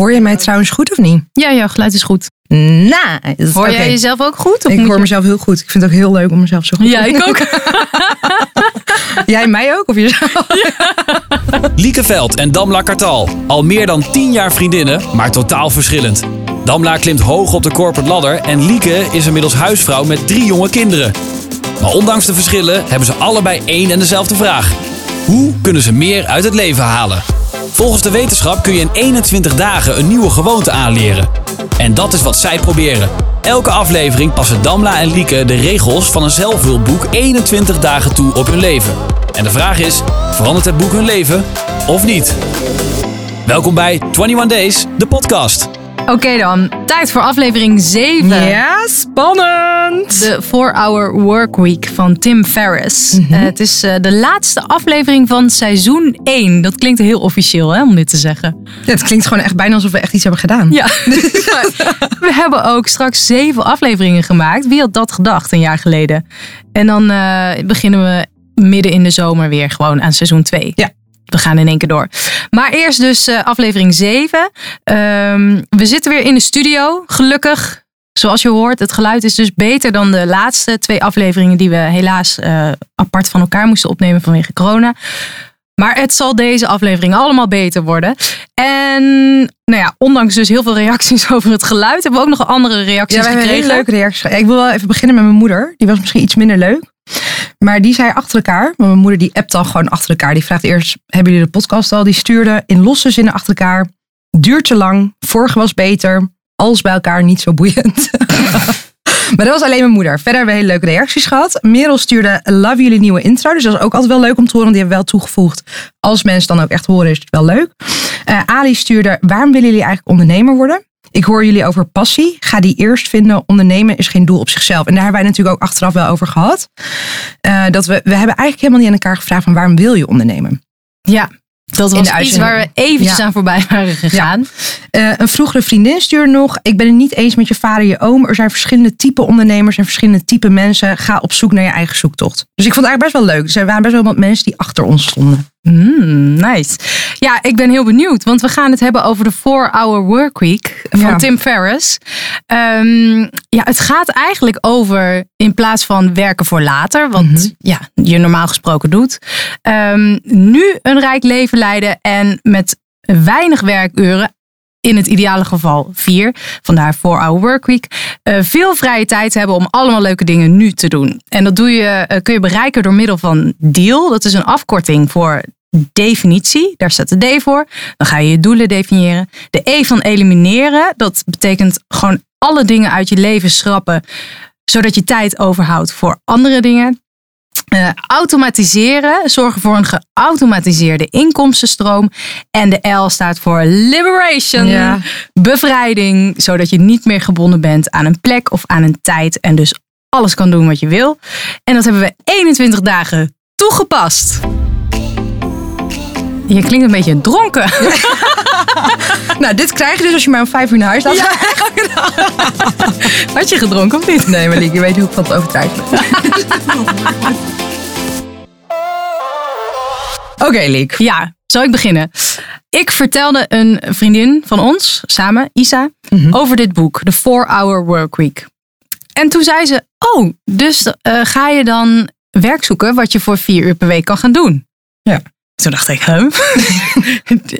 Hoor je mij trouwens goed of niet? Ja, jouw geluid is goed. Nice. Hoor jij jezelf ook goed? Of Ik hoor je- mezelf heel goed. Ik vind het ook heel leuk om mezelf zo goed Ja, te ik ook. Jij mij ook? Of jezelf? Lieke Veld en Damla Kartal. Al meer dan 10 jaar vriendinnen, maar totaal verschillend. Damla klimt hoog op de corporate ladder en Lieke is inmiddels huisvrouw met drie jonge kinderen. Maar ondanks de verschillen hebben ze allebei één en dezelfde vraag. Hoe kunnen ze meer uit het leven halen? Volgens de wetenschap kun je in 21 dagen een nieuwe gewoonte aanleren. En dat is wat zij proberen. Elke aflevering passen Damla en Lieke de regels van een zelfhulpboek 21 dagen toe op hun leven. En de vraag is, verandert het boek hun leven of niet? Welkom bij 21 Days, de podcast. Oké dan, tijd voor aflevering 7. Ja, spannend. De 4-Hour Workweek van Tim Ferriss. Mhm. Eh, het is eh, de laatste aflevering van seizoen 1. Dat klinkt heel officieel hè, om dit te zeggen. Ja, het klinkt gewoon echt bijna alsof we echt iets hebben gedaan. Ja, we hebben ook straks zeven afleveringen gemaakt. Wie had dat gedacht een jaar geleden? En dan eh, beginnen we midden in de zomer weer gewoon aan seizoen 2. Ja. We gaan in één keer door. Maar eerst dus eh, aflevering 7. Ehm, we zitten weer in de studio, gelukkig. Zoals je hoort, het geluid is dus beter dan de laatste twee afleveringen die we helaas eh, apart van elkaar moesten opnemen vanwege corona. Maar het zal deze aflevering allemaal beter worden. En nou ja, ondanks dus heel veel reacties over het geluid, hebben we ook nog andere reacties Ja, we hebben gekregen. hele leuke reacties. Ik wil wel even beginnen met mijn moeder. Die was misschien iets minder leuk. Maar die zei achter elkaar, mijn moeder die appt al gewoon achter elkaar. Die vraagt eerst, hebben jullie de podcast al? Die stuurde in losse zinnen achter elkaar. Duurt te lang, vorige was beter. Alles bij elkaar niet zo boeiend. maar dat was alleen mijn moeder. Verder hebben we hele leuke reacties gehad. Merel stuurde, love jullie nieuwe intro. Dus dat is ook altijd wel leuk om te horen. Want die hebben we wel toegevoegd. Als mensen dan ook echt horen, is het wel leuk. Eh, Ali stuurde, waarom willen jullie eigenlijk ondernemer worden? Ik hoor jullie over passie. Ga die eerst vinden. Ondernemen is geen doel op zichzelf. En daar hebben wij natuurlijk ook achteraf wel over gehad. Eh, dat we, we hebben eigenlijk helemaal niet aan elkaar gevraagd van waarom wil je ondernemen? Ja, dat was iets waar we eventjes Ja. aan voorbij waren gegaan. Eh, een vroegere vriendin stuurde nog. Ik ben het niet eens met je vader en je oom. Er zijn verschillende type ondernemers en verschillende type mensen. Ga op zoek naar je eigen zoektocht. Dus ik vond het eigenlijk best wel leuk. Er waren best wel wat mensen die achter ons stonden. Mm, nice. Ja, ik ben heel benieuwd, want we gaan het hebben over de 4-Hour Workweek van Ja. Tim Ferriss. Ehm, ja, het gaat eigenlijk over in plaats van werken voor later, wat Mhm. ja, je normaal gesproken doet, ehm, nu een rijk leven leiden en met weinig werkuren. In het ideale geval vier, vandaar 4-hour workweek. eh, veel vrije tijd hebben om allemaal leuke dingen nu te doen. En dat doe je, eh, kun je bereiken door middel van DEAL. Dat is een afkorting voor definitie. Daar staat de D voor. Dan ga je je doelen definiëren. De E van elimineren. Dat betekent gewoon alle dingen uit je leven schrappen. Zodat je tijd overhoudt voor andere dingen. Eh, automatiseren, zorgen voor een geautomatiseerde inkomstenstroom. En de L staat voor liberation, Ja. bevrijding, zodat je niet meer gebonden bent aan een plek of aan een tijd en dus alles kan doen wat je wil. En dat hebben we 21 dagen toegepast. Je klinkt een beetje dronken. Nou, dit krijg je dus als je mij om vijf uur naar huis laat gaan. Had je gedronken of niet? Nee, Malik, je weet hoe ik van het ben. Oké, Liek. Ja, zal ik beginnen? Ik vertelde een vriendin van ons, samen, Isa, Mhm. over dit boek, The 4-Hour Workweek. En toen zei ze, oh, dus eh, ga je dan werk zoeken wat je voor vier uur per week kan gaan doen? Ja. Toen dacht ik, huh?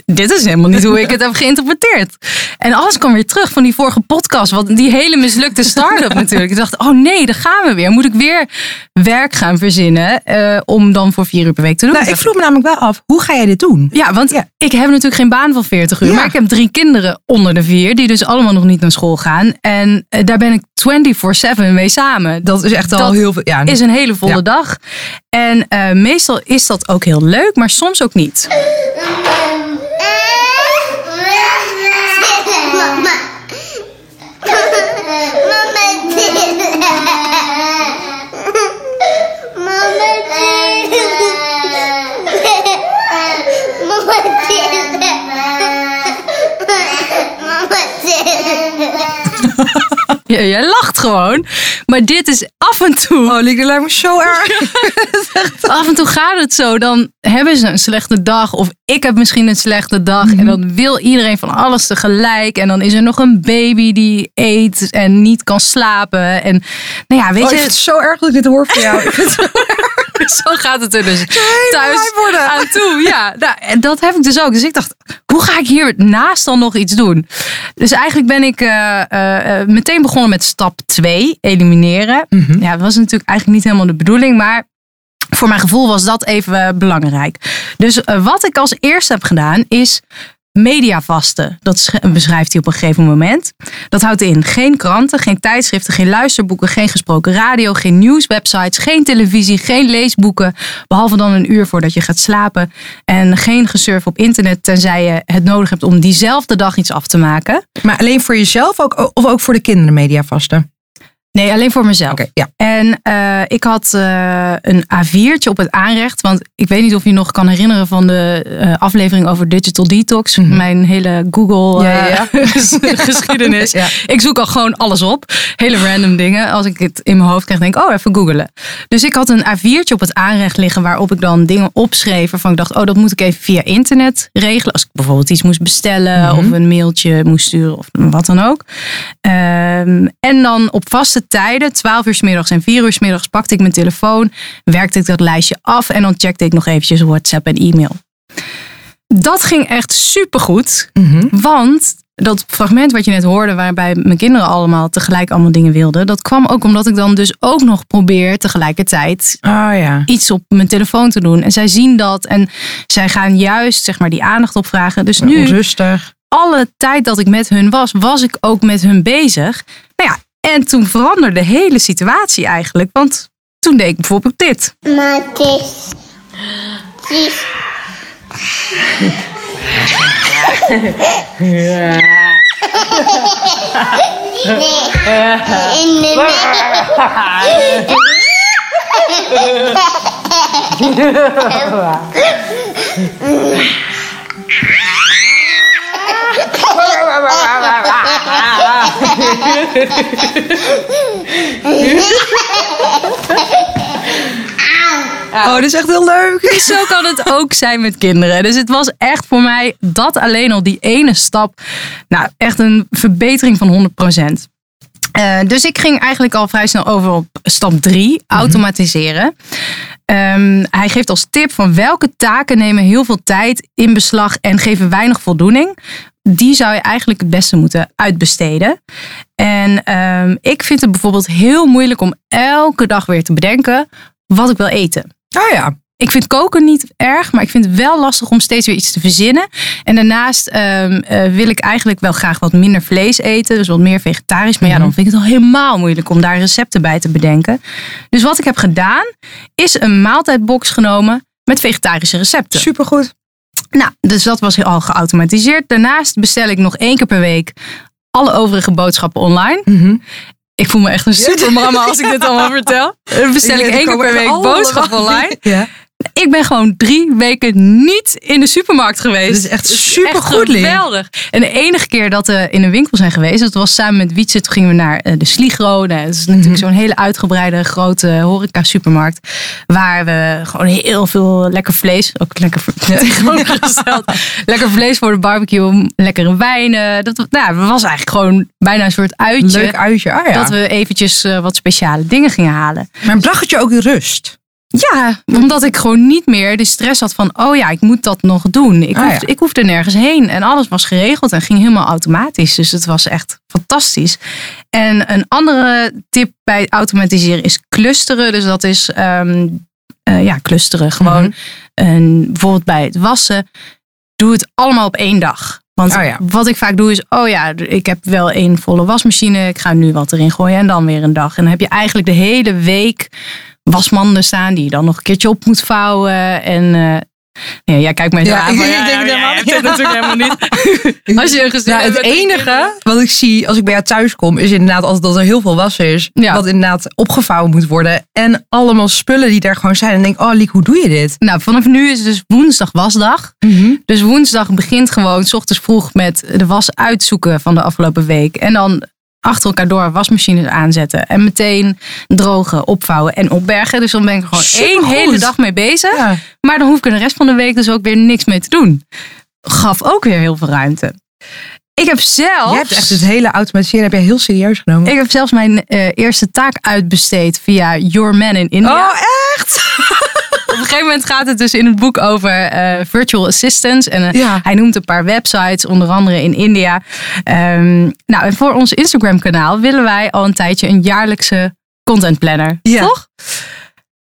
dit is helemaal niet hoe ik het heb geïnterpreteerd. En alles kwam weer terug van die vorige podcast. Want die hele mislukte start-up natuurlijk. Ik dacht, oh nee, daar gaan we weer. Moet ik weer werk gaan verzinnen eh, om dan voor vier uur per week te doen? Nou, ik vroeg me namelijk wel af, hoe ga jij dit doen? Ja, want Ja. ik heb natuurlijk geen baan van 40 uur. Ja. Maar ik heb drie kinderen onder de vier. Die dus allemaal nog niet naar school gaan. En eh, daar ben ik 24-7 mee samen. Dat is echt al Dat heel veel. Ja, is een hele volle Ja. dag. En eh, meestal is dat ook heel leuk. Maar soms ook niet. Mama. Mama did Mama did Mama did Mama did Ja, jij lacht gewoon. Maar dit is af en toe. Oh, Liek, dat lijkt me zo erg. Af en toe gaat het zo. Dan hebben ze een slechte dag. Of ik heb misschien een slechte dag. Mhm. En dan wil iedereen van alles tegelijk. En dan is er nog een baby die eet en niet kan slapen. En nou ja, weet Oh, je, het zo erg dat ik dit hoor van jou. Ik vind het zo gaat het er dus thuis aan toe. Ja, nou, en dat heb ik dus ook. Dus ik dacht, hoe ga ik hier naast dan nog iets doen? Dus eigenlijk ben ik eh, eh, eh, meteen begonnen met stap 2, elimineren. Mhm. Ja, dat was natuurlijk eigenlijk niet helemaal de bedoeling, maar voor mijn gevoel was dat even belangrijk. Dus wat ik als eerste heb gedaan is mediavasten. Dat sch- beschrijft hij op een gegeven moment. Dat houdt in geen kranten, geen tijdschriften, geen luisterboeken, geen gesproken radio, geen nieuwswebsites, geen televisie, geen leesboeken. Behalve dan een uur voordat je gaat slapen. En geen gesurf op internet, tenzij je het nodig hebt om diezelfde dag iets af te maken. Maar alleen voor jezelf ook, of ook voor de kinderen mediavasten? Nee, alleen voor mezelf. Ja. En eh, ik had eh, een A4'tje op het aanrecht. Want ik weet niet of je nog kan herinneren van de eh, aflevering over Digital Detox. Mhm. Mijn hele Google Ja, ja, geschiedenis. Ja. Ik zoek al gewoon alles op. Hele random dingen. Als ik het in mijn hoofd krijg, denk ik, oh, even googelen. Dus ik had een A4'tje op het aanrecht liggen waarop ik dan dingen opschreef. Waarvan ik dacht, oh, dat moet ik even via internet regelen. Als ik bijvoorbeeld iets moest bestellen Mhm. of een mailtje moest sturen of wat dan ook. Ehm, en dan op vaste tijden, 12 uur 's middags en 4 uur 's middags, pakte ik mijn telefoon, werkte ik dat lijstje af en dan checkte ik nog eventjes WhatsApp en e-mail. Dat ging echt supergoed, Mhm. want dat fragment wat je net hoorde, waarbij mijn kinderen allemaal tegelijk allemaal dingen wilden, dat kwam ook omdat ik dan dus ook nog probeer tegelijkertijd Oh ja. iets op mijn telefoon te doen. En zij zien dat en zij gaan juist zeg maar die aandacht opvragen. Dus nu Rustig. alle tijd dat ik met hun was, was ik ook met hun bezig. Nou ja, en toen veranderde de hele situatie eigenlijk. Want toen deed ik bijvoorbeeld dit. Maar het is... Het is... Nee. Nee, nee. Oh, dit is echt heel leuk. Zo kan het ook zijn met kinderen. Dus het was echt voor mij dat alleen al die ene stap. Nou, echt een verbetering van 100%. Eh, dus ik ging eigenlijk al vrij snel over op stap 3, automatiseren. Ehm, hij geeft als tip van welke taken nemen heel veel tijd in beslag en geven weinig voldoening. Die zou je eigenlijk het beste moeten uitbesteden. En ehm, ik vind het bijvoorbeeld heel moeilijk om elke dag weer te bedenken wat ik wil eten. Oh ja. Ik vind koken niet erg, maar ik vind het wel lastig om steeds weer iets te verzinnen. En daarnaast ehm, eh, wil ik eigenlijk wel graag wat minder vlees eten, dus wat meer vegetarisch. Maar ja, dan vind ik het al helemaal moeilijk om daar recepten bij te bedenken. Dus wat ik heb gedaan, is een maaltijdbox genomen met vegetarische recepten. Supergoed. Nou, dus dat was al geautomatiseerd. Daarnaast bestel ik nog één keer per week alle overige boodschappen online. Mhm. Ik voel me echt een supermama als ik dit allemaal vertel. Dan bestel ik één keer per week boodschappen online. Ja. Ik ben gewoon drie weken niet in de supermarkt geweest. Dit is echt Het supergoed, Lien. geweldig. En de enige keer dat we in een winkel zijn geweest, dat was samen met Wietse. Toen gingen we naar eh, de Sligro. Nou, dat is natuurlijk Mhm. zo'n hele uitgebreide grote horeca supermarkt. Waar we gewoon heel veel lekker vlees, ook lekker tegenovergesteld. lekker vlees voor de barbecue, lekkere wijnen. Dat nou, was eigenlijk gewoon bijna een soort uitje. Leuk uitje. Ah ja. Dat we eventjes eh, wat speciale dingen gingen halen. Maar bracht het je ook in rust? Ja, omdat ik gewoon niet meer de stress had van, oh ja, ik moet dat nog doen. Ik, Ah, hoef, ja. ik hoefde nergens heen en alles was geregeld en ging helemaal automatisch. Dus het was echt fantastisch. En een andere tip bij automatiseren is clusteren. Dus dat is, ehm, eh, ja, clusteren. Gewoon Mhm. en bijvoorbeeld bij het wassen, doe het allemaal op één dag. Want Oh ja. wat ik vaak doe is, oh ja, ik heb wel één volle wasmachine. Ik ga nu wat erin gooien en dan weer een dag. En dan heb je eigenlijk de hele week wasmanden staan die je dan nog een keertje op moet vouwen. En eh ja, jij kijkt mij zo Ja, aan. ik ja, denk ja, niet. het natuurlijk helemaal niet. Als je Nou, het enige wat ik zie als ik bij jou thuis kom, is inderdaad altijd dat er heel veel was is. Ja. Wat inderdaad opgevouwen moet worden. En allemaal spullen die daar gewoon zijn. En denk, oh Liek, hoe doe je dit? Nou, vanaf nu is het dus woensdag wasdag. Dus woensdag begint gewoon s ochtends vroeg met de was uitzoeken van de afgelopen week. En dan achter elkaar door wasmachines aanzetten. En meteen drogen, opvouwen en opbergen. Dus dan ben ik er gewoon één hele dag mee bezig. Ja. Maar dan hoef ik er de rest van de week dus ook weer niks mee te doen. Gaf ook weer heel veel ruimte. Ik heb zelfs... Je hebt echt het hele automatiseren heb jij heel serieus genomen. Ik heb zelfs mijn eh, eerste taak uitbesteed via Your Man in India. oh, echt? Gegeven moment gaat het dus in het boek over eh, virtual assistants. En eh, Ja. hij noemt een paar websites, onder andere in India. Ehm, nou, en voor ons Instagram kanaal willen wij al een tijdje een jaarlijkse content planner. Ja. Toch?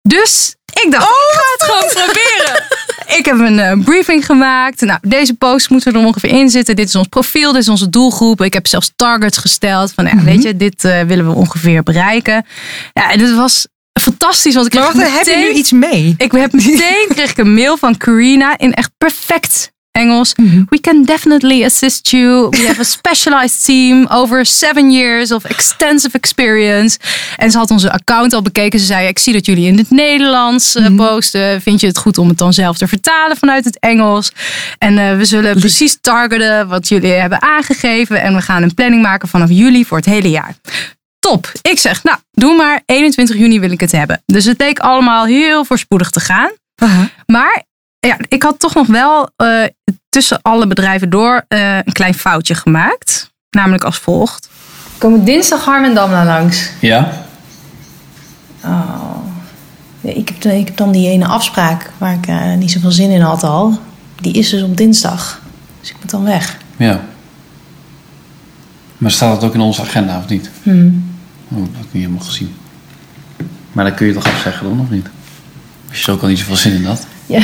Dus ik dacht, ik ga het gewoon proberen. Ik heb een eh, briefing gemaakt. Nou, deze post moeten er ongeveer in zitten. Dit is ons profiel, dit is onze doelgroep. Ik heb zelfs targets gesteld. Van, ja, Mhm. weet je, dit willen we ongeveer bereiken. Ja, en het was fantastisch. Want ik Maar wacht, heb je meteen- nu iets mee? ik heb meteen kreeg ik een mail van Karina in echt perfect Engels. We can definitely assist you. We have a specialized team over seven years of extensive experience. En ze had onze account al bekeken. Ze zei: Ik zie dat jullie in het Nederlands eh, posten. Vind je het goed om het dan zelf te vertalen vanuit het Engels? En eh, we zullen precies targeten wat jullie hebben aangegeven. En we gaan een planning maken vanaf juli voor het hele jaar. Top. Ik zeg, nou, doe maar. 21 juni wil ik het hebben. Dus het leek allemaal heel voorspoedig te gaan. Maar ja, ik had toch nog wel eh, tussen alle bedrijven door eh, een klein foutje gemaakt. Namelijk als volgt. Komen dinsdag Harm en Damla langs. Ja? Ja, ik, heb, ik heb dan die ene afspraak waar ik eh, niet zoveel zin in had al. Die is dus op dinsdag. Dus ik moet dan weg. Ja. Maar staat dat ook in onze agenda of niet? Hmm. Oh, dat heb ik niet helemaal gezien. Maar dan kun je toch afzeggen dan of niet? Als je zo al niet zoveel zin in had. Ja.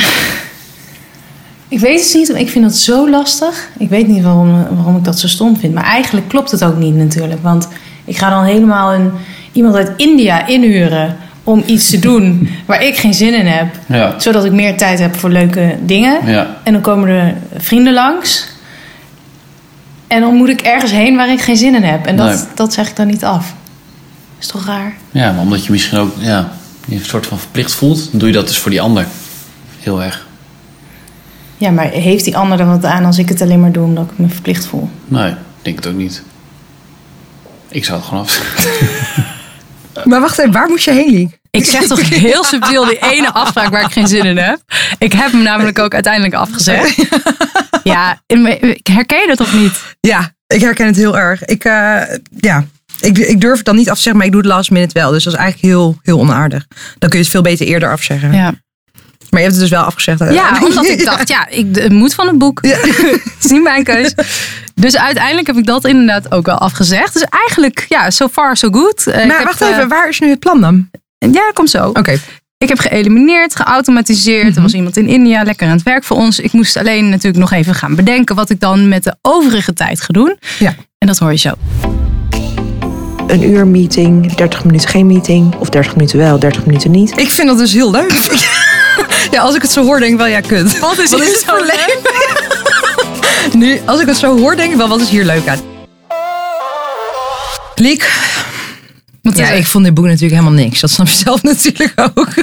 Ik weet het niet, maar ik vind dat zo lastig. Ik weet niet waarom, waarom ik dat zo stom vind. Maar eigenlijk klopt het ook niet natuurlijk. Want ik ga dan helemaal een, iemand uit India inhuren om iets te doen waar ik geen zin in heb. Ja. Zodat ik meer tijd heb voor leuke dingen. Ja. En dan komen er vrienden langs. En dan moet ik ergens heen waar ik geen zin in heb. En dat, Nee. dat zeg ik dan niet af. Is toch raar? Ja, maar omdat je misschien ook ja, je een soort van verplicht voelt, dan doe je dat dus voor die ander. Heel erg. Ja, maar heeft die ander er wat aan als ik het alleen maar doe omdat ik me verplicht voel? Nee, ik denk het ook niet. Ik zou het gewoon af. Maar wacht even, waar moest je heen, Liek? Ik zeg toch heel subtiel die ene afspraak waar ik geen zin in heb. Ik heb hem namelijk ook uiteindelijk afgezegd. Ja, ik herken je dat toch niet? Ja, ik herken het heel erg. Ik, eh, ja, ik, ik durf het dan niet af te zeggen, maar ik doe het last minute wel. Dus dat is eigenlijk heel, heel onaardig. Dan kun je het veel beter eerder afzeggen. Ja. Maar je hebt het dus wel afgezegd. Ja, omdat ik dacht, ja, ik, het moet van het boek. het is niet mijn keus. Dus uiteindelijk heb ik dat inderdaad ook wel afgezegd. Dus eigenlijk, ja, so far so good. Eh, ik Maar heb, wacht eh, even, waar is nu het plan dan? ja, dat komt zo. Oké, Ik heb geëlimineerd, geautomatiseerd. Er was iemand in India lekker aan het werk voor ons. Ik moest alleen natuurlijk nog even gaan bedenken wat ik dan met de overige tijd ga doen. Ja. En dat hoor je zo. Een uur meeting, 30 minuten geen meeting. Of 30 minuten wel, 30 minuten niet. ik vind dat dus heel leuk. ja, als ik het zo hoor, denk ik wel, ja, kut. Wat is, hier het voor leuk? nu, als ik het zo hoor, denk ik wel, wat is hier leuk aan? Liek, Wat ja, ik vond dit boek natuurlijk helemaal niks. Dat snap je zelf natuurlijk ook.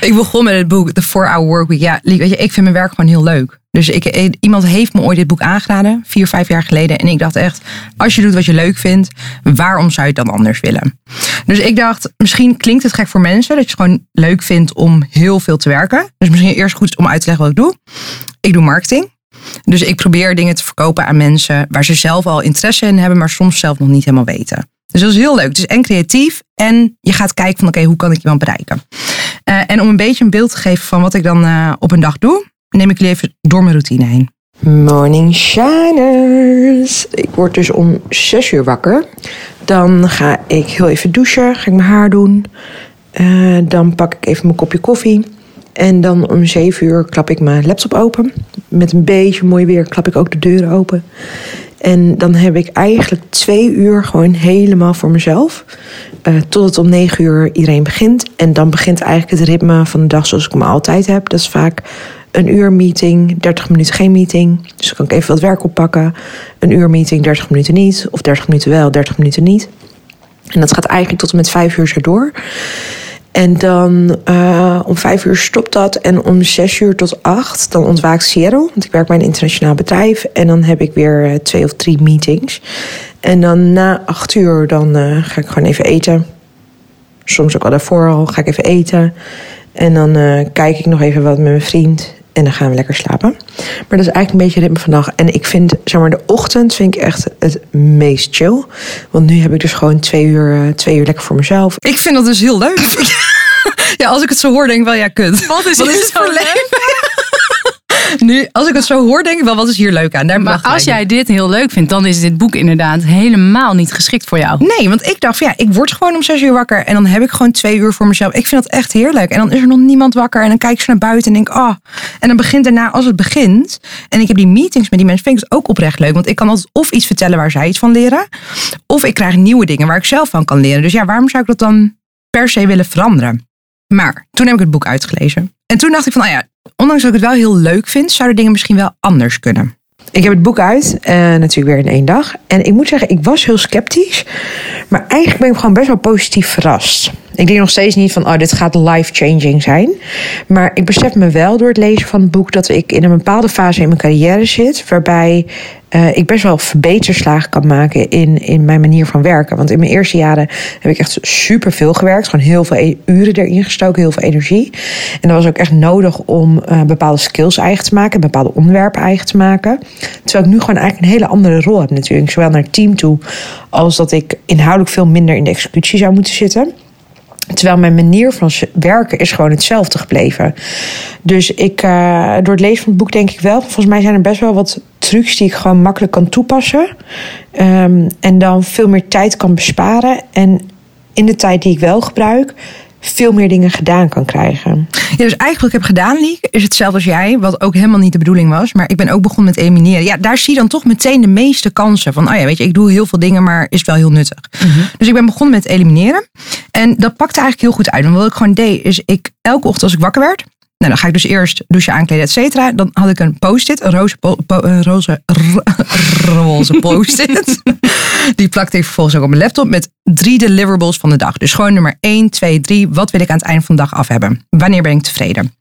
Ik begon met het boek The 4-Hour Workweek. Ja, ik vind mijn werk gewoon heel leuk. Dus ik, eh, iemand heeft me ooit dit boek aangeraden, vier, vijf jaar geleden. En ik dacht echt, als je doet wat je leuk vindt, waarom zou je het dan anders willen? Dus ik dacht, misschien klinkt het gek voor mensen dat je het gewoon leuk vindt om heel veel te werken. Dus misschien eerst goed om uit te leggen wat ik doe. Ik doe marketing. Dus ik probeer dingen te verkopen aan mensen waar ze zelf al interesse in hebben, maar soms zelf nog niet helemaal weten. Dus dat is heel leuk. Het is en creatief en je gaat kijken van oké, hoe kan ik iemand bereiken? Eh, en om een beetje een beeld te geven van wat ik dan eh, op een dag doe, neem ik jullie even door mijn routine heen. Morning shiners. Ik word dus om 6 uur wakker. Dan ga ik heel even douchen, ga ik mijn haar doen. Eh, dan pak ik even mijn kopje koffie. En dan om 7 uur klap ik mijn laptop open. Met een beetje mooi weer klap ik ook de deuren open. En dan heb ik eigenlijk twee uur gewoon helemaal voor mezelf. Eh, tot het om negen uur iedereen begint. En dan begint eigenlijk het ritme van de dag zoals ik hem altijd heb. Dat is vaak een uur meeting, 30 minuten geen meeting. Dus dan kan ik even wat werk oppakken. Een uur meeting, 30 minuten niet. Of 30 minuten wel, 30 minuten niet. En dat gaat eigenlijk tot en met vijf uur zo door. En dan eh, om vijf uur stopt dat. En om zes uur tot acht, dan ontwaakt Seattle. Want ik werk bij een internationaal bedrijf. En dan heb ik weer eh, twee of drie meetings. En dan na acht uur, dan eh, ga ik gewoon even eten. Soms ook al daarvoor al, ga ik even eten. En dan kijk ik nog even wat met mijn vriend. En dan gaan we lekker slapen. Maar dat is eigenlijk een beetje het ritme van de dag. En ik vind, zeg maar, de ochtend vind ik echt het meest chill. Want nu heb ik dus gewoon twee uur, eh, twee uur lekker voor mezelf. Ik vind dat dus heel leuk. ja, als ik het zo hoor, denk ik wel, ja, kut. Wat is, Wat is het zo voor leuk? Nu, als ik het zo hoor, denk ik wel, wat is hier leuk aan? Daar Maar als jij dit heel leuk vindt, dan is dit boek inderdaad helemaal niet geschikt voor jou. Nee, want ik dacht van ja, ik word gewoon om zes uur wakker. En dan heb ik gewoon twee uur voor mezelf. Ik vind dat echt heerlijk. En dan is er nog niemand wakker. En dan kijk ik zo naar buiten en denk, oh. En dan begint daarna, als het begint. En ik heb die meetings met die mensen, vind ik het ook oprecht leuk. Want ik kan altijd of iets vertellen waar zij iets van leren. Of ik krijg nieuwe dingen waar ik zelf van kan leren. Dus ja, waarom zou ik dat dan per se willen veranderen? Maar toen heb ik het boek uitgelezen. En toen dacht ik van, nou ja, ondanks dat ik het wel heel leuk vind, zouden dingen misschien wel anders kunnen. Ik heb het boek uit, eh, natuurlijk weer in één dag. En ik moet zeggen, ik was heel sceptisch. Maar eigenlijk ben ik gewoon best wel positief verrast. Ik denk nog steeds niet van, oh, dit gaat life-changing zijn. Maar ik besef me wel door het lezen van het boek dat ik in een bepaalde fase in mijn carrière zit. Waarbij eh, ik best wel verbeterslagen kan maken in, in mijn manier van werken. Want in mijn eerste jaren heb ik echt super veel gewerkt. Gewoon heel veel e- uren erin gestoken, heel veel energie. En dat was ook echt nodig om eh, bepaalde skills eigen te maken, bepaalde onderwerpen eigen te maken. Terwijl ik nu gewoon eigenlijk een hele andere rol heb natuurlijk. Zowel naar het team toe, als dat ik inhoudelijk veel minder in de executie zou moeten zitten. Terwijl mijn manier van werken is gewoon hetzelfde gebleven. Dus ik, eh, door het lezen van het boek denk ik wel... volgens mij zijn er best wel wat trucs die ik gewoon makkelijk kan toepassen. Ehm, en dan veel meer tijd kan besparen. En in de tijd die ik wel gebruik... veel meer dingen gedaan kan krijgen. Ja, dus eigenlijk wat ik heb gedaan, Liek, is hetzelfde als jij. Wat ook helemaal niet de bedoeling was. Maar ik ben ook begonnen met elimineren. Ja, daar zie je dan toch meteen de meeste kansen. Van, oh ja, weet je, ik doe heel veel dingen, maar is wel heel nuttig. Dus ik ben begonnen met elimineren. En dat pakte eigenlijk heel goed uit. Want wat ik gewoon deed, is ik elke ochtend als ik wakker werd... Nou, dan ga ik dus eerst douchen, aankleden, et cetera. Dan had ik een post-it, een roze, roze, roze post-it. Die plakte ik vervolgens ook op mijn laptop met drie deliverables van de dag. Dus gewoon nummer 1, 2, 3. Wat wil ik aan het einde van de dag af hebben? Wanneer ben ik tevreden?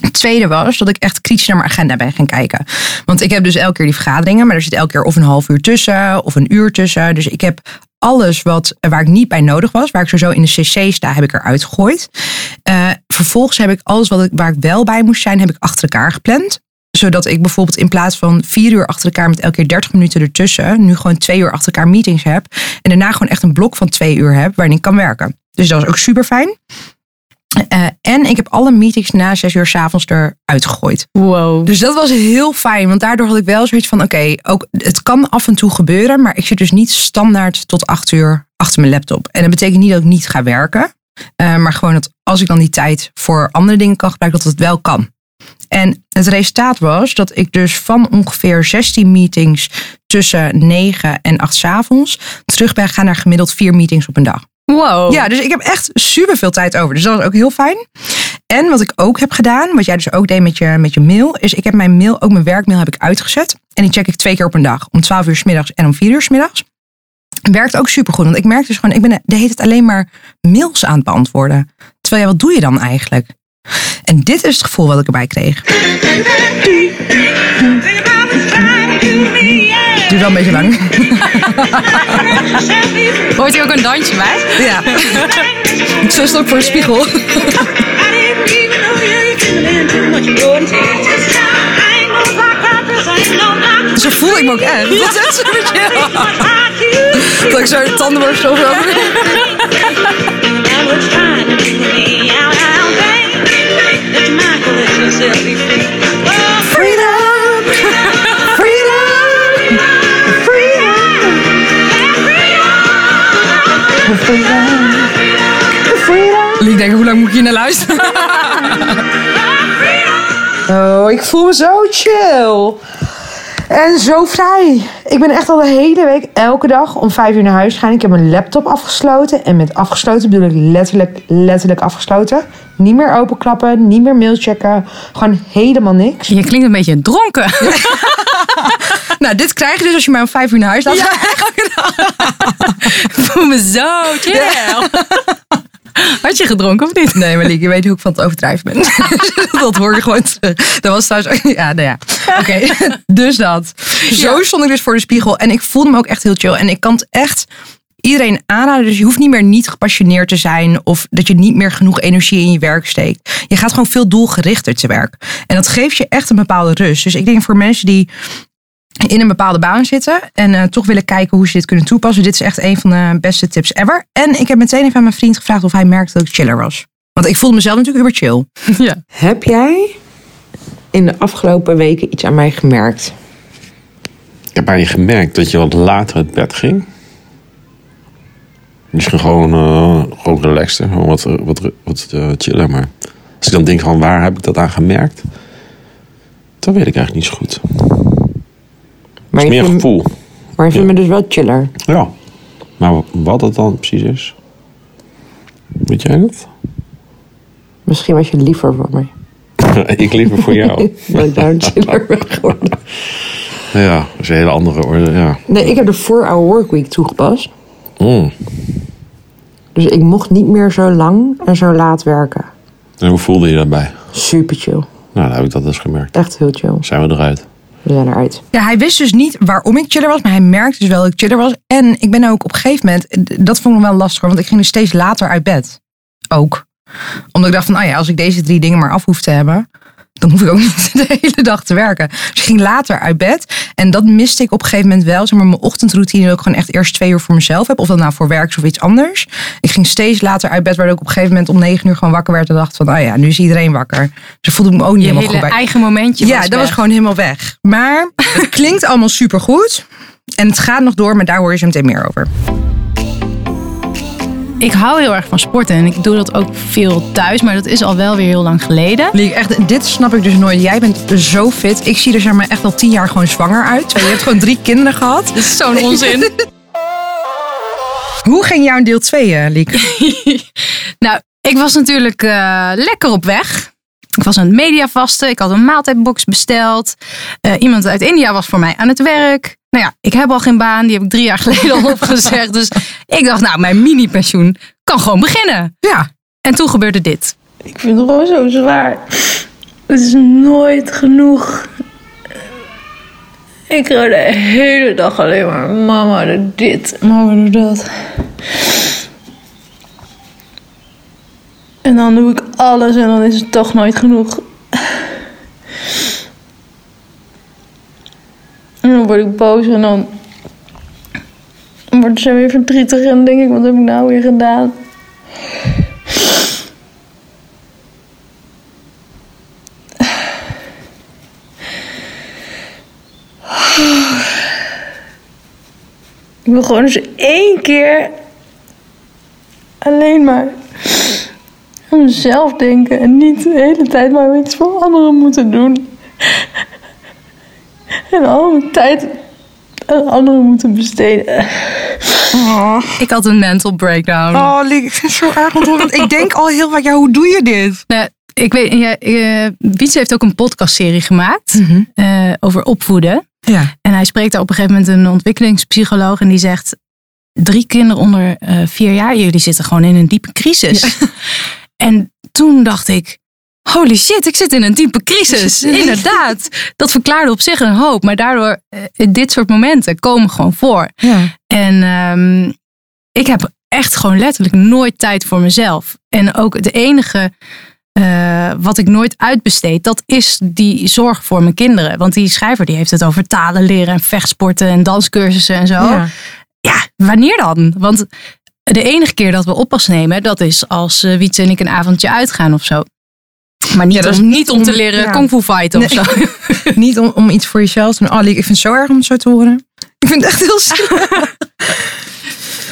Het tweede was dat ik echt kritisch naar mijn agenda ben gaan kijken. Want ik heb dus elke keer die vergaderingen, maar er zit elke keer of een half uur tussen of een uur tussen. Dus ik heb alles wat, waar ik niet bij nodig was, waar ik sowieso in de cc sta, heb ik eruit gegooid. Eh, vervolgens heb ik alles wat ik, waar ik wel bij moest zijn, heb ik achter elkaar gepland. Zodat ik bijvoorbeeld in plaats van vier uur achter elkaar met elke keer 30 minuten ertussen, nu gewoon twee uur achter elkaar meetings heb. En daarna gewoon echt een blok van twee uur heb waarin ik kan werken. Dus dat was ook super fijn. Eh, en ik heb alle meetings na zes uur s'avonds eruit gegooid. Wow. Dus dat was heel fijn. Want daardoor had ik wel zoiets van: oké, ook het kan af en toe gebeuren. Maar ik zit dus niet standaard tot acht uur achter mijn laptop. En dat betekent niet dat ik niet ga werken. Eh, maar gewoon dat als ik dan die tijd voor andere dingen kan gebruiken, dat het wel kan. En het resultaat was dat ik dus van ongeveer 16 meetings tussen 9 en 8 's avonds terug ben gaan naar gemiddeld vier meetings op een dag. Wow. Ja, dus ik heb echt super veel tijd over. Dus dat was ook heel fijn. En wat ik ook heb gedaan, wat jij dus ook deed met je, met je mail, is ik heb mijn mail, ook mijn werkmail heb ik uitgezet. En die check ik twee keer op een dag. Om 12 uur s middags en om 4 uur s middags. Werkt ook super goed. Want ik merk dus gewoon, ik ben de hele tijd alleen maar mails aan het beantwoorden. Terwijl ja, wat doe je dan eigenlijk? En dit is het gevoel wat ik erbij kreeg. Duurt wel een beetje lang. Hoort hier ook een dansje bij? Ja. Zo stond ik voor de spiegel. Zo voel ik me ook echt. Dat is echt super chill. Dat ik zo de tandenborstel over. Liek denken, hoe lang moet ik hier naar luisteren? Oh, ik voel me zo chill. En zo vrij. Ik ben echt al de hele week elke dag om vijf uur naar huis gegaan. Ik heb mijn laptop afgesloten. En met afgesloten bedoel ik letterlijk, letterlijk afgesloten. Niet meer openklappen, niet meer mail checken. Gewoon helemaal niks. Je klinkt een beetje dronken. Nou, dit krijg je dus als je mij om vijf uur naar huis laat gaan. Ik voel me zo chill. Had je gedronken of niet? Nee, maar Liek, je weet hoe ik van het overdrijven ben. dat hoor je gewoon terug. Dat was trouwens... Ja, nou ja. Oké, dus dat. Zo stond ik dus voor de spiegel. En ik voelde me ook echt heel chill. En ik kan het echt iedereen aanraden. Dus je hoeft niet meer niet gepassioneerd te zijn. Of dat je niet meer genoeg energie in je werk steekt. Je gaat gewoon veel doelgerichter te werk. En dat geeft je echt een bepaalde rust. Dus ik denk voor mensen die in een bepaalde baan zitten en eh, toch willen kijken hoe ze dit kunnen toepassen. Dit is echt een van de beste tips ever. En ik heb meteen even aan mijn vriend gevraagd of hij merkte dat ik chiller was. Want ik voelde mezelf natuurlijk uber chill. Heb jij in de afgelopen weken iets aan mij gemerkt? Ik heb aan je gemerkt dat je wat later uit bed ging. Misschien gewoon, eh gewoon relaxter, gewoon wat, wat, wat eh, chiller. Maar als ik dan denk van waar heb ik dat aan gemerkt? Dan weet ik eigenlijk niet zo goed. Maar Het is meer vindt- gevoel. Maar je vindt Ja. me dus wel chiller. Ja. Maar wat het dan precies is? Weet jij dat? Misschien was je liever voor mij. ik liever voor jou. Dat ik daar chiller ben geworden. ja, dat is een hele andere orde. Ja. Nee, ik heb de 4-hour workweek toegepast. Mm. Dus ik mocht niet meer zo lang en zo laat werken. En hoe voelde je daarbij? Super chill. Nou, dan heb ik dat dus gemerkt. Echt heel chill. Zijn we eruit? Ja, hij wist dus niet waarom ik chiller was, maar hij merkte dus wel dat ik chiller was. En ik ben ook op een gegeven moment, dat vond ik wel lastig, want ik ging dus steeds later uit bed. Ook. Omdat ik dacht van, oh ja, als ik deze drie dingen maar af hoef te hebben, dan hoef ik ook niet de hele dag te werken. Dus ik ging later uit bed. En dat miste ik op een gegeven moment wel. Zeg maar, mijn ochtendroutine dat ik gewoon echt eerst twee uur voor mezelf heb. Of dat nou voor werk is of iets anders. Ik ging steeds later uit bed, waardoor ik op een gegeven moment om negen uur gewoon wakker werd. En dacht van, oh ja, nu is iedereen wakker. Dus voelde ik me ook niet Je helemaal hele goed bij. eigen momentje Ja, was dat was gewoon helemaal weg. Maar het klinkt allemaal supergoed. En het gaat nog door, maar daar hoor je zo meteen meer over. Ik hou heel erg van sporten en ik doe dat ook veel thuis, maar dat is al wel weer heel lang geleden. Liek, echt, dit snap ik dus nooit. Jij bent zo fit. Ik zie er zeg maar echt al tien jaar gewoon zwanger uit. Je hebt gewoon drie kinderen gehad. Dat is zo'n onzin. Hoe ging jouw deel 2, eh, Liek? nou, ik was natuurlijk eh, lekker op weg. Ik was aan het mediavasten. Ik had een maaltijdbox besteld. Eh, iemand uit India was voor mij aan het werk. Nou ja, ik heb al geen baan. Die heb ik drie jaar geleden al opgezegd. Dus ik dacht, nou, mijn mini-pensioen kan gewoon beginnen. Ja. En toen gebeurde dit. Ik vind het gewoon zo zwaar. Het is nooit genoeg. Ik hoor de hele dag alleen maar mama doet dit, mama doet dat. En dan doe ik alles en dan is het toch nooit genoeg. En dan word ik boos en dan wordt ze weer verdrietig en denk ik, wat heb ik nou weer gedaan? Ik wil gewoon eens één keer alleen maar aan mezelf denken en niet de hele tijd maar iets voor anderen moeten doen. En al mijn tijd aan anderen moeten besteden. Ik had een mental breakdown. Oh, ik vind het zo erg ontroerend. Ik denk al heel vaak, ja, hoe doe je dit? Nou, ik weet, ja, eh, Wietse heeft ook een podcastserie gemaakt eh, over opvoeden. Ja. En hij spreekt daar op een gegeven moment een ontwikkelingspsycholoog en die zegt: drie kinderen onder eh, vier jaar, jullie zitten gewoon in een diepe crisis. En toen dacht ik. Holy shit, ik zit in een diepe crisis. Inderdaad. Dat verklaarde op zich een hoop. Maar daardoor, eh, dit soort momenten komen gewoon voor. Ja. En ehm, ik heb echt gewoon letterlijk nooit tijd voor mezelf. En ook het enige eh, wat ik nooit uitbesteed, dat is die zorg voor mijn kinderen. Want die schrijver die heeft het over talen leren en vechtsporten en danscursussen en zo. Ja. Ja, wanneer dan? Want de enige keer dat we oppas nemen, dat is als uh, Wietse en ik een avondje uitgaan of zo. Maar niet, Ja, om, niet om te leren ja. kung fu fighten Nee. of zo. Niet om, om iets voor jezelf te doen. Oh, ik vind het zo erg om het zo te horen. Ik vind het echt heel zielig.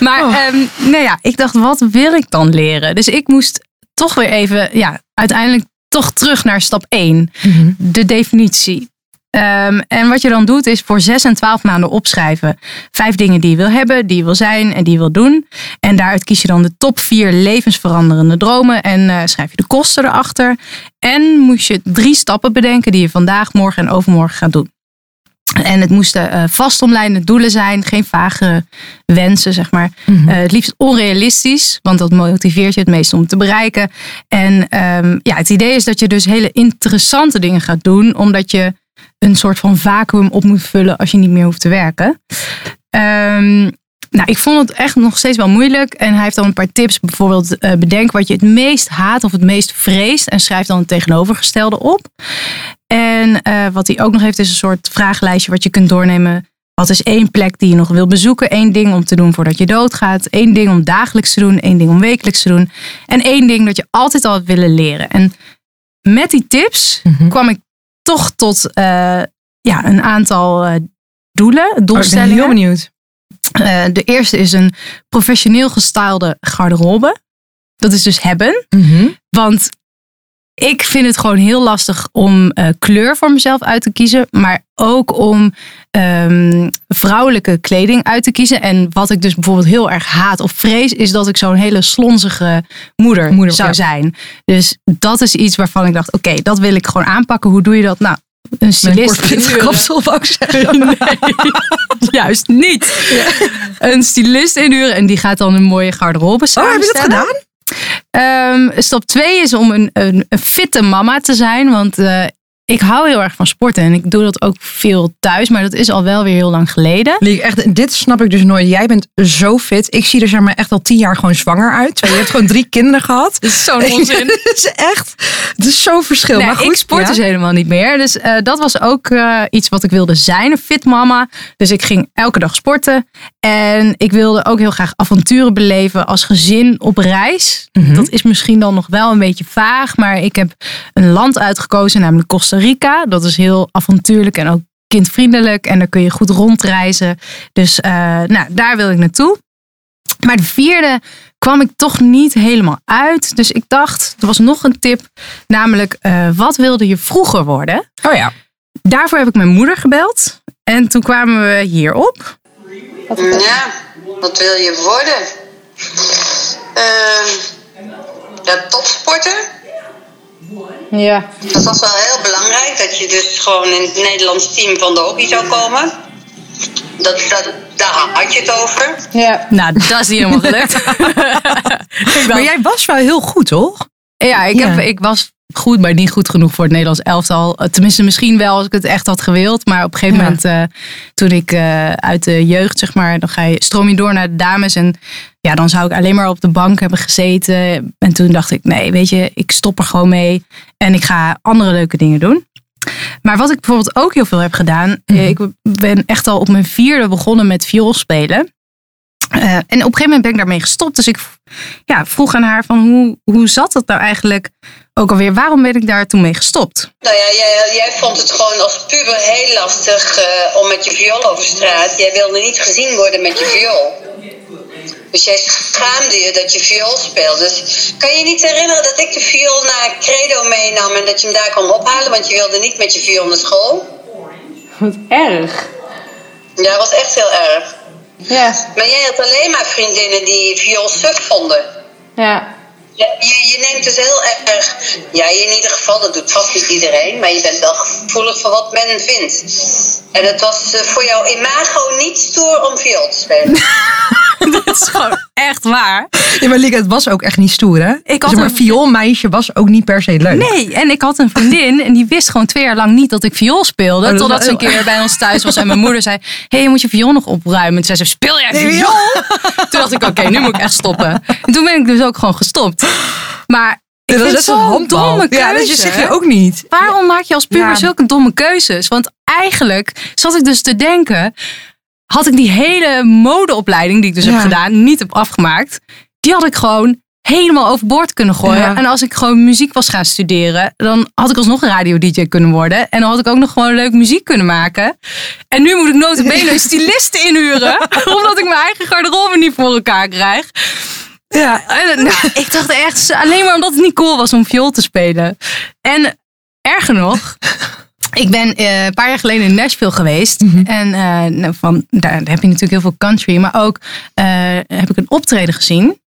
Maar Oh. ehm, nou ja, ik dacht, wat wil ik dan leren? Dus ik moest toch weer even, ja, uiteindelijk toch terug naar stap 1. Mhm. De definitie. Ehm, en wat je dan doet is voor 6 en 12 maanden opschrijven. Vijf dingen die je wil hebben, die je wil zijn en die je wil doen. En daaruit kies je dan de top 4 levensveranderende dromen. En eh, schrijf je de kosten erachter. En moest je drie stappen bedenken die je vandaag, morgen en overmorgen gaat doen. En het moesten eh, vastomlijnde doelen zijn, geen vage wensen, zeg maar. Mhm. Eh, het liefst onrealistisch, want dat motiveert je het meest om te bereiken. En ehm, ja, het idee is dat je dus hele interessante dingen gaat doen, omdat je een soort van vacuüm op moet vullen als je niet meer hoeft te werken. Ehm, nou, ik vond het echt nog steeds wel moeilijk. En hij heeft dan een paar tips. Bijvoorbeeld, eh, bedenk wat je het meest haat of het meest vreest. En schrijf dan het tegenovergestelde op. En eh, wat hij ook nog heeft, is een soort vragenlijstje wat je kunt doornemen. Wat is één plek die je nog wil bezoeken? Eén ding om te doen voordat je doodgaat. Één ding om dagelijks te doen. Één ding om wekelijks te doen. En één ding dat je altijd al hebt willen leren. En met die tips Mhm. kwam ik toch tot eh, ja, een aantal eh, doelen, Oh, ik ben doelstellingen. heel benieuwd. Eh, de eerste is een professioneel gestylede garderobe. Dat is dus hebben. Mhm. Want ik vind het gewoon heel lastig om eh, kleur voor mezelf uit te kiezen. Maar ook om ehm, vrouwelijke kleding uit te kiezen. En wat ik dus bijvoorbeeld heel erg haat of vrees. Is dat ik zo'n hele slonzige moeder, Moeder, zou ja. zijn. Dus dat is iets waarvan ik dacht. Oké, dat wil ik gewoon aanpakken. Hoe doe je dat? Nou, een een stylist inhuren. kapsel wou ik zeggen. Nee, juist niet. Een stylist inhuren en die gaat dan een mooie garderobe Oh, heb je dat samenstellen. gedaan? Ehm, stap 2 is om een, een, een fitte mama te zijn. Want eh, ik hou heel erg van sporten. En ik doe dat ook veel thuis. Maar dat is al wel weer heel lang geleden. Liek, echt, dit snap ik dus nooit. Jij bent zo fit. Ik zie er zeg maar echt al tien jaar gewoon zwanger uit. Je hebt gewoon drie kinderen gehad. Dat is zo'n onzin. Het is echt, het is zo'n verschil. Nee, maar goed, ik sport ja. dus helemaal niet meer. Dus eh, dat was ook eh, iets wat ik wilde zijn, een fit mama. Dus ik ging elke dag sporten. En ik wilde ook heel graag avonturen beleven als gezin op reis. Mhm. Dat is misschien dan nog wel een beetje vaag. Maar ik heb een land uitgekozen, namelijk Costa Rica. Dat is heel avontuurlijk en ook kindvriendelijk. En daar kun je goed rondreizen. Dus eh, nou, daar wil ik naartoe. Maar de vierde kwam ik toch niet helemaal uit. Dus ik dacht, er was nog een tip. Namelijk, eh, wat wilde je vroeger worden? Oh ja. Daarvoor heb ik mijn moeder gebeld. En toen kwamen we hierop. Ja, wat wil je worden? Ehm ja, topsporter. Ja. Dat was wel heel belangrijk, dat je dus gewoon in het Nederlands team van de hockey zou komen. Dat, dat, daar had je het over. Ja. Nou, dat is niet helemaal gelukt. Maar jij was wel heel goed, toch? Ja, ik, Ja. Heb, ik was goed, maar niet goed genoeg voor het Nederlands elftal. Eh, Tenminste, misschien wel als ik het echt had gewild. Maar op een gegeven Ja. moment, eh, toen ik eh, uit de jeugd, zeg maar, dan ga je, stroom je door naar de dames. En ja, dan zou ik alleen maar op de bank hebben gezeten. En toen dacht ik, nee, weet je, ik stop er gewoon mee. En ik ga andere leuke dingen doen. Maar wat ik bijvoorbeeld ook heel veel heb gedaan. eh, Ik ben echt al op mijn vierde begonnen met viool spelen. En op een gegeven moment ben ik daarmee gestopt. Dus ik ja, vroeg aan haar van hoe, hoe zat dat nou eigenlijk ook alweer? Waarom ben ik daar toen mee gestopt? Nou ja, jij, jij vond het gewoon als puber heel lastig eh, om met je viool over straat. Jij wilde niet gezien worden met je viool. Dus jij schaamde je dat je viool speelde. Dus kan je je niet herinneren dat ik de viool naar Credo meenam en dat je hem daar kon ophalen? Want je wilde niet met je viool naar school. Wat erg. Ja, dat was echt heel erg. Ja. Maar jij had alleen maar vriendinnen die viool suf vonden. Ja. Je, je neemt dus heel erg. Ja, in ieder geval, dat doet vast niet iedereen. Maar je bent wel gevoelig voor wat men vindt. En het was eh, voor jouw imago niet stoer om viool te spelen. Dat is gewoon echt waar. Ja, maar Lieke, het was ook echt niet stoer, hè? Ik had zeg maar, een- vioolmeisje was ook niet per se leuk. Nee, en ik had een vriendin en die wist gewoon twee jaar lang niet dat ik viool speelde. Oh, totdat ze een keer bij ons thuis was en mijn moeder zei: Hé, hey, je moet je viool nog opruimen. En toen zei ze: Speel jij Nee, viool? Toen dacht ik: Oké, nu moet ik echt stoppen. En toen ben ik dus ook gewoon gestopt. Maar ik dat is handbal. domme keuze. Ja, dat je zeg je ook niet. Waarom maak je als puber Ja. zulke domme keuzes? Want eigenlijk zat ik dus te denken, had ik die hele modeopleiding die ik dus Ja. heb gedaan, niet heb afgemaakt, die had ik gewoon helemaal overboord kunnen gooien. Ja. En als ik gewoon muziek was gaan studeren, dan had ik alsnog radio-dj kunnen worden. En dan had ik ook nog gewoon leuk muziek kunnen maken. En nu moet ik notabene een stylist inhuren, omdat ik mijn eigen garderobe niet voor elkaar krijg. Ja. En, nou, ik dacht echt, alleen maar omdat het niet cool was om viool te spelen. En erger nog, ik ben eh, een paar jaar geleden in Nashville geweest. En eh, nou, van, daar heb je natuurlijk heel veel country. Maar ook eh, heb ik een optreden gezien.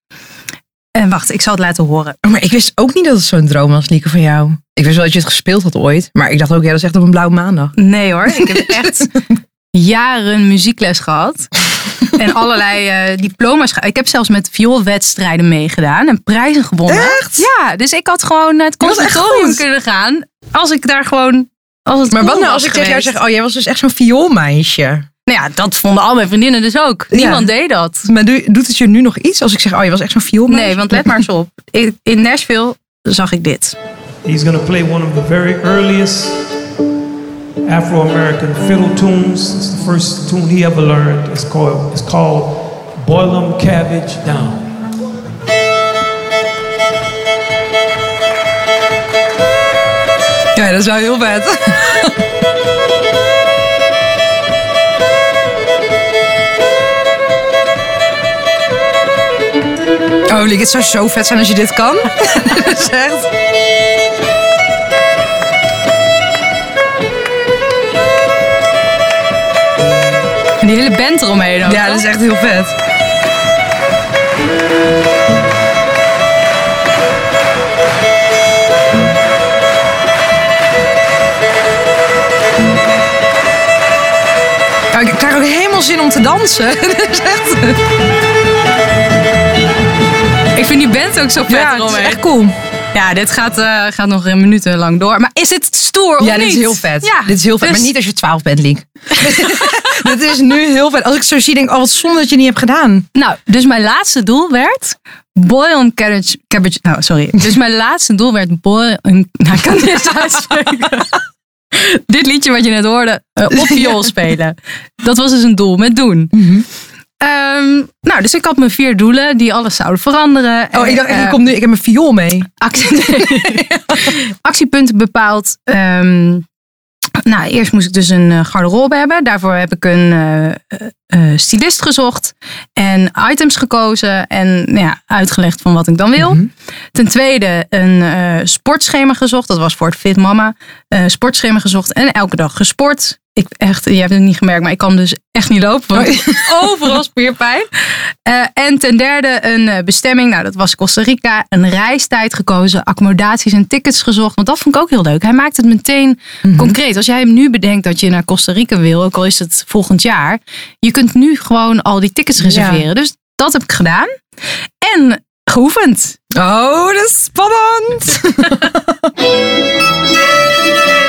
En wacht, ik zal het laten horen. Oh, maar ik wist ook niet dat het zo'n droom was, Lieke, van jou. Ik wist wel dat je het gespeeld had ooit. Maar ik dacht ook, ja, dat is echt op een blauwe maandag. Nee hoor, ik heb echt jaren muziekles gehad. En allerlei diploma's. ge- Ik heb zelfs met vioolwedstrijden meegedaan en prijzen gewonnen. Echt? Ja, dus ik had gewoon naar het conservatorium kunnen gaan. Als ik daar gewoon... Als het Maar wat cool nou als ik tegen jou zeg, oh, jij was dus echt zo'n vioolmeisje. Nou ja, dat vonden al mijn vriendinnen dus ook. Ja. Niemand deed dat. Maar doe- doet het je nu nog iets als ik zeg, oh, je was echt zo'n vioolmeisje? Nee, want let maar eens op. In in Nashville zag ik dit. He's going to play one of the very earliest Afro-American fiddle tunes. It's the first tune he ever learned. It's called, it's called Boil 'em Cabbage Down. Ja, dat is wel heel vet. Oh, het zou zo vet zijn als je dit kan. Dat is echt... En die hele band eromheen ook. Ja, dat is echt heel vet. Ik krijg ook helemaal zin om te dansen. Echt... Ik vind die band ook zo vet Ja, het is echt cool. Ja, dit gaat, eh, gaat nog een minuten lang door. Maar is het stoer of Ja, dit niet? is heel vet. Ja, dit is heel vet. dus- Maar niet als je 12 bent, Liek. dit is nu heel vet. Als ik zo zie, denk ik, oh, wat zonde dat je niet hebt gedaan. Nou, dus mijn laatste doel werd... Boil on cabbage... cabbage nou, sorry. Dus mijn laatste doel werd boil... on- Nou, ik kan niet eens uitspreken. Dit liedje wat je net hoorde, eh, op viool spelen. Dat was dus een doel met doen. Mhm. Ehm, nou, dus ik had mijn vier doelen die alles zouden veranderen. Oh, ik dacht, echt, Eh, je komt nu, ik heb mijn viool mee. actie, actiepunten bepaald. Ehm, nou, eerst moest ik dus een eh, garderobe hebben. Daarvoor heb ik een eh, eh, stylist gezocht en items gekozen en nou ja, uitgelegd van wat ik dan wil. Ten tweede een sportschema gezocht. Dat was voor het Fit Mama. Sportschema gezocht en elke dag gesport. Ik echt, je hebt het niet gemerkt, maar ik kan dus echt niet lopen. Want heb overal spierpijn. Eh, en ten derde een eh, bestemming. Nou, dat was Costa Rica. Een reistijd gekozen. Accommodaties en tickets gezocht. Want dat vond ik ook heel leuk. Hij maakt het meteen concreet. Als jij hem nu bedenkt dat je naar Costa Rica wil. Ook al is het volgend jaar. Je kunt nu gewoon al die tickets reserveren. Dus dat heb ik gedaan. En geoefend. Oh, dat is spannend.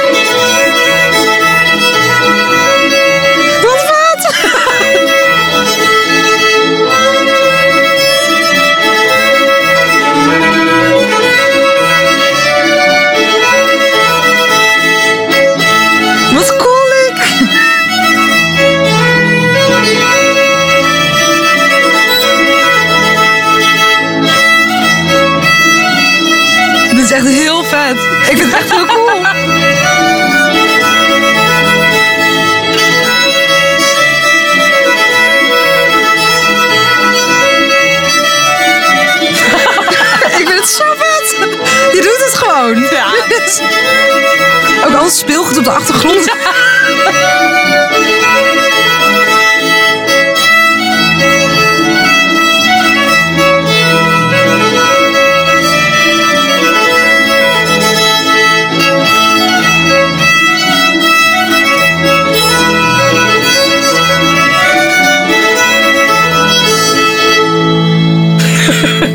Ook al het speelgoed op de achtergrond.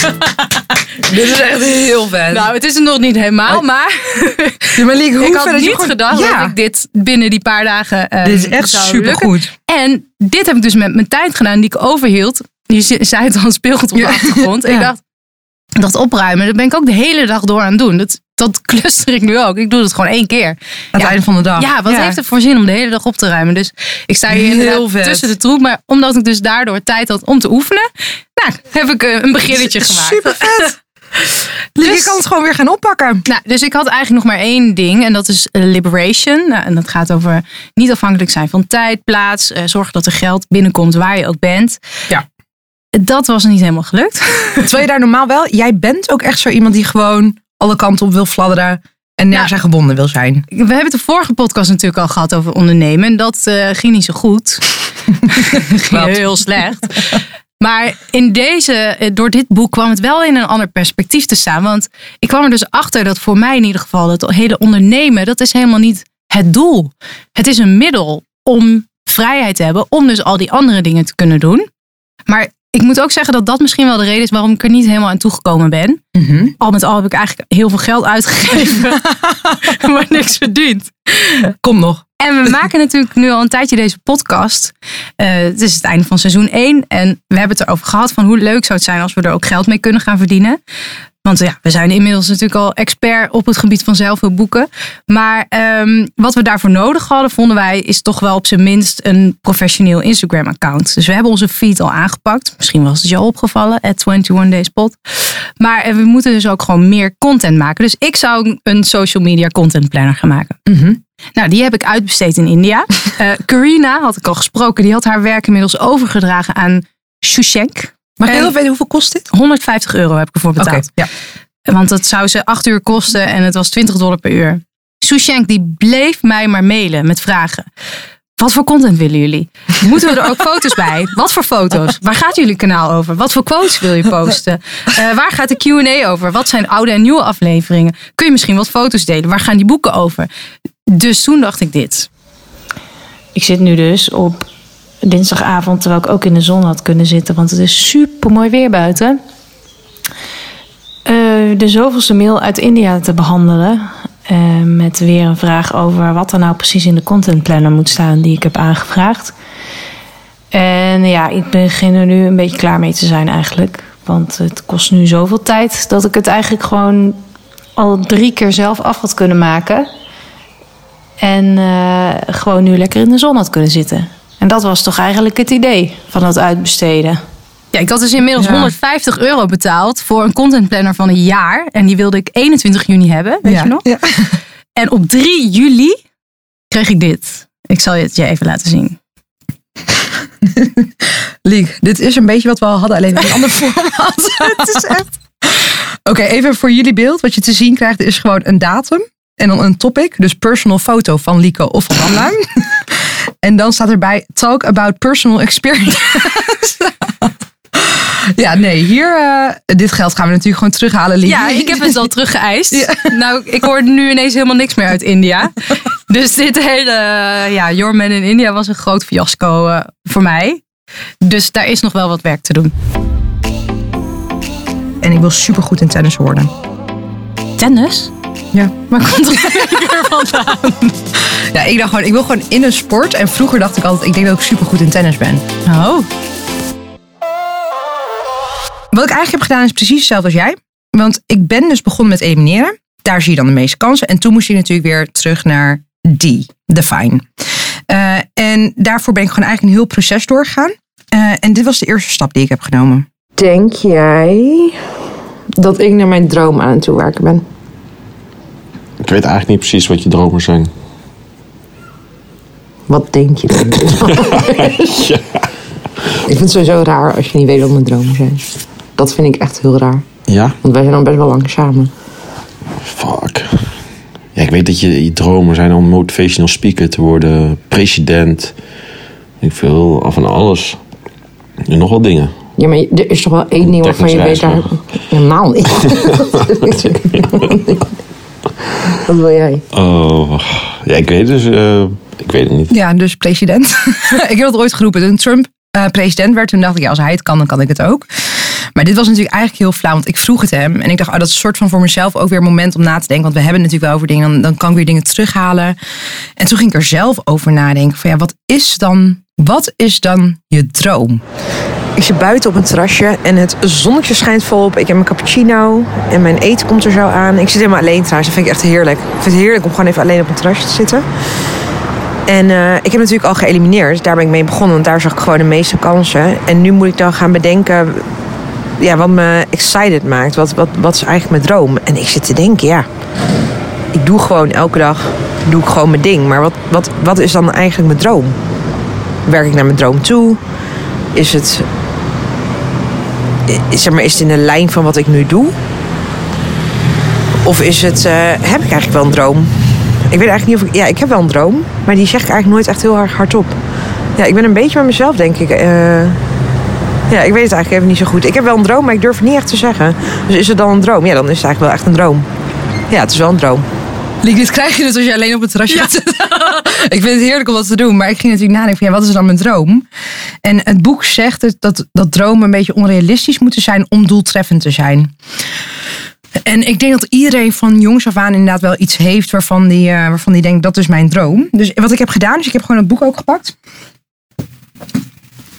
Dit is echt heel vet. Nou, het is er nog niet helemaal, maar Ja, maar Liek, hoe ik had dat niet gewoon- gedacht Ja. dat ik dit binnen die paar dagen eh, Dit is echt supergoed. En dit heb ik dus met mijn tijd gedaan die ik overhield. Je zei het al, speelgoed op de achtergrond. Ik dacht, dat opruimen, dat ben ik ook de hele dag door aan het doen. Dat, dat cluster ik nu ook. Ik doe het gewoon één keer. Aan het Ja. einde van de dag. Ja, wat heeft het voor zin om de hele dag op te ruimen? Dus ik sta hier Heel vet. tussen de troep. Maar omdat ik dus daardoor tijd had om te oefenen, nou, heb ik eh, een beginnetje gemaakt. Super vet. Liek, je Dus- kan het gewoon weer gaan oppakken. Nou, dus ik had eigenlijk nog maar één ding en dat is eh, liberation. Nou, en dat gaat over niet afhankelijk zijn van tijd, plaats, eh, zorgen dat er geld binnenkomt waar je ook bent. Ja. Dat was niet helemaal gelukt. Terwijl je daar normaal wel... Jij bent ook echt zo iemand die gewoon alle kanten op wil fladderen. En nergens aan gebonden wil zijn. We hebben het de vorige podcast natuurlijk al gehad over ondernemen. En dat eh, ging niet zo goed. ging heel slecht. Maar in deze, eh, door dit boek kwam het wel in een ander perspectief te staan. Want ik kwam er dus achter dat voor mij in ieder geval dat hele ondernemen, dat is helemaal niet het doel. Het is een middel om vrijheid te hebben, om dus al die andere dingen te kunnen doen. Maar ik moet ook zeggen dat dat misschien wel de reden is waarom ik er niet helemaal aan toegekomen ben. Al met al heb ik eigenlijk heel veel geld uitgegeven, maar niks verdiend. Kom nog. En we maken natuurlijk nu al een tijdje deze podcast. Eh, het is het einde van seizoen 1. En we hebben het erover gehad van hoe leuk zou het zijn als we er ook geld mee kunnen gaan verdienen. Want ja, we zijn inmiddels natuurlijk al expert op het gebied van zelfhulpboeken. Maar ehm, wat we daarvoor nodig hadden, vonden wij, is toch wel op zijn minst een professioneel Instagram-account. Dus we hebben onze feed al aangepakt. Misschien was het je al opgevallen, at 21 Days Pod. Maar eh, we moeten dus ook gewoon meer content maken. Dus ik zou een social media content planner gaan maken. Nou, die heb ik uitbesteed in India. Eh Karina, had ik al gesproken, die had haar werk inmiddels overgedragen aan. Mag ik En heel weten, hoeveel kost dit? 150 euro heb ik ervoor betaald. ja. Want dat zou ze acht uur kosten en het was 20 dollar per uur. Shushenk die bleef mij maar mailen met vragen. Wat voor content willen jullie? Moeten we er ook foto's bij? Wat voor foto's? Waar gaat jullie kanaal over? Wat voor quotes wil je posten? Eh, waar gaat de Q&A over? Wat zijn oude en nieuwe afleveringen? Kun je misschien wat foto's delen? Waar gaan die boeken over? Dus toen dacht ik dit. Ik zit nu dus op dinsdagavond, terwijl ik ook in de zon had kunnen zitten, want het is super mooi weer buiten. Eh, de zoveelste mail uit India te behandelen. eh, met weer een vraag over wat er nou precies in de content planner moet staan die ik heb aangevraagd. En ja, ik begin er nu een beetje klaar mee te zijn eigenlijk. Want het kost nu zoveel tijd dat ik het eigenlijk gewoon al drie keer zelf af had kunnen maken. En eh, gewoon nu lekker in de zon had kunnen zitten. En dat was toch eigenlijk het idee van dat uitbesteden. Ja, ik had dus inmiddels Ja. 150 euro betaald voor een contentplanner van een jaar. En die wilde ik 21 juni hebben, weet Ja. je nog? En op 3 juli kreeg ik dit. Ik zal het je even laten zien. Liek, dit is een beetje wat we al hadden, alleen in een ander formaat. het is echt... Oké, even voor jullie beeld. Wat je te zien krijgt is gewoon een datum en dan een topic. Dus personal foto van Lieke of van en dan staat erbij talk about personal experience. ja, nee, hier, eh, dit geld gaan we natuurlijk gewoon terughalen, Lieke. Ja, ik heb het al teruggeëist. Nou, ik hoor nu ineens helemaal niks meer uit India. Dus dit hele, ja, Your Man in India was een groot fiasco eh, voor mij. Dus daar is nog wel wat werk te doen. En ik wil supergoed in tennis worden. Tennis? Ja. Maar komt er weer vandaan? Ja, ik dacht gewoon, ik wil gewoon in een sport. En vroeger dacht ik altijd, ik denk dat ik supergoed in tennis ben. Oh. Wat ik eigenlijk heb gedaan is precies hetzelfde als jij. Want ik ben dus begonnen met elimineren. Daar zie je dan de meeste kansen. En toen moest je natuurlijk weer terug naar die, define. Eh en daarvoor ben ik gewoon eigenlijk een heel proces doorgegaan. Eh, en dit was de eerste stap die ik heb genomen. Denk jij dat ik naar mijn droom aan het toewerken ben? Ik weet eigenlijk niet precies wat je dromen zijn. Wat denk je dan? Ik vind het sowieso raar als je niet weet wat mijn dromen zijn. Dat vind ik echt heel raar. Ja? Want wij zijn al best wel lang samen. Fuck. Ja, ik weet dat je, je dromen zijn om motivational speaker te worden, president. Ik veel af en alles. En nog wat dingen. Ja, maar er is toch wel één ding waarvan je weet daar... Helemaal niet. Wat wil jij? Oh, ja, ik weet dus, eh, ik weet het niet. Ja, dus president. ik heb dat ooit geroepen. Toen Trump eh, president werd, toen dacht ik, ja, als hij het kan, dan kan ik het ook. Maar dit was natuurlijk eigenlijk heel flauw, want ik vroeg het hem. En ik dacht, oh, dat is een soort van voor mezelf ook weer een moment om na te denken. Want we hebben het natuurlijk wel over dingen, dan, dan kan ik weer dingen terughalen. En toen ging ik er zelf over nadenken. Van ja, wat is dan, wat is dan je droom? Ik zit buiten op een terrasje en het zonnetje schijnt volop. Ik heb mijn cappuccino en mijn eten komt er zo aan. Ik zit helemaal alleen trouwens, dat vind ik echt heerlijk. Ik vind het heerlijk om gewoon even alleen op een terrasje te zitten. En eh, ik heb natuurlijk al geëlimineerd. Daar ben ik mee begonnen, want daar zag ik gewoon de meeste kansen. En nu moet ik dan gaan bedenken ja, wat me excited maakt. Wat, wat, wat is eigenlijk mijn droom? En ik zit te denken, ja, ik doe gewoon elke dag doe ik gewoon mijn ding. Maar wat, wat, wat is dan eigenlijk mijn droom? Werk ik naar mijn droom toe? Is het, zeg maar, is het in de lijn van wat ik nu doe? Of is het, eh, heb ik eigenlijk wel een droom? Ik weet eigenlijk niet of ik, ja, ik heb wel een droom, maar die zeg ik eigenlijk nooit echt heel hardop. Ja, ik ben een beetje met mezelf, denk ik. eh, Ja, ik weet het eigenlijk even niet zo goed. Ik heb wel een droom, maar ik durf het niet echt te zeggen. Dus is het dan een droom? Ja, dan is het eigenlijk wel echt een droom. Ja, het is wel een droom. Dit krijg je dus als je alleen op het terrasje gaat zitten. ik vind het heerlijk om dat te doen. Maar ik ging natuurlijk nadenken van ja, wat is dan mijn droom? En het boek zegt dat, dat dromen een beetje onrealistisch moeten zijn om doeltreffend te zijn. En ik denk dat iedereen van jongs af aan inderdaad wel iets heeft waarvan die, eh, waarvan die denkt dat is mijn droom. Dus wat ik heb gedaan, is ik heb gewoon het boek ook gepakt.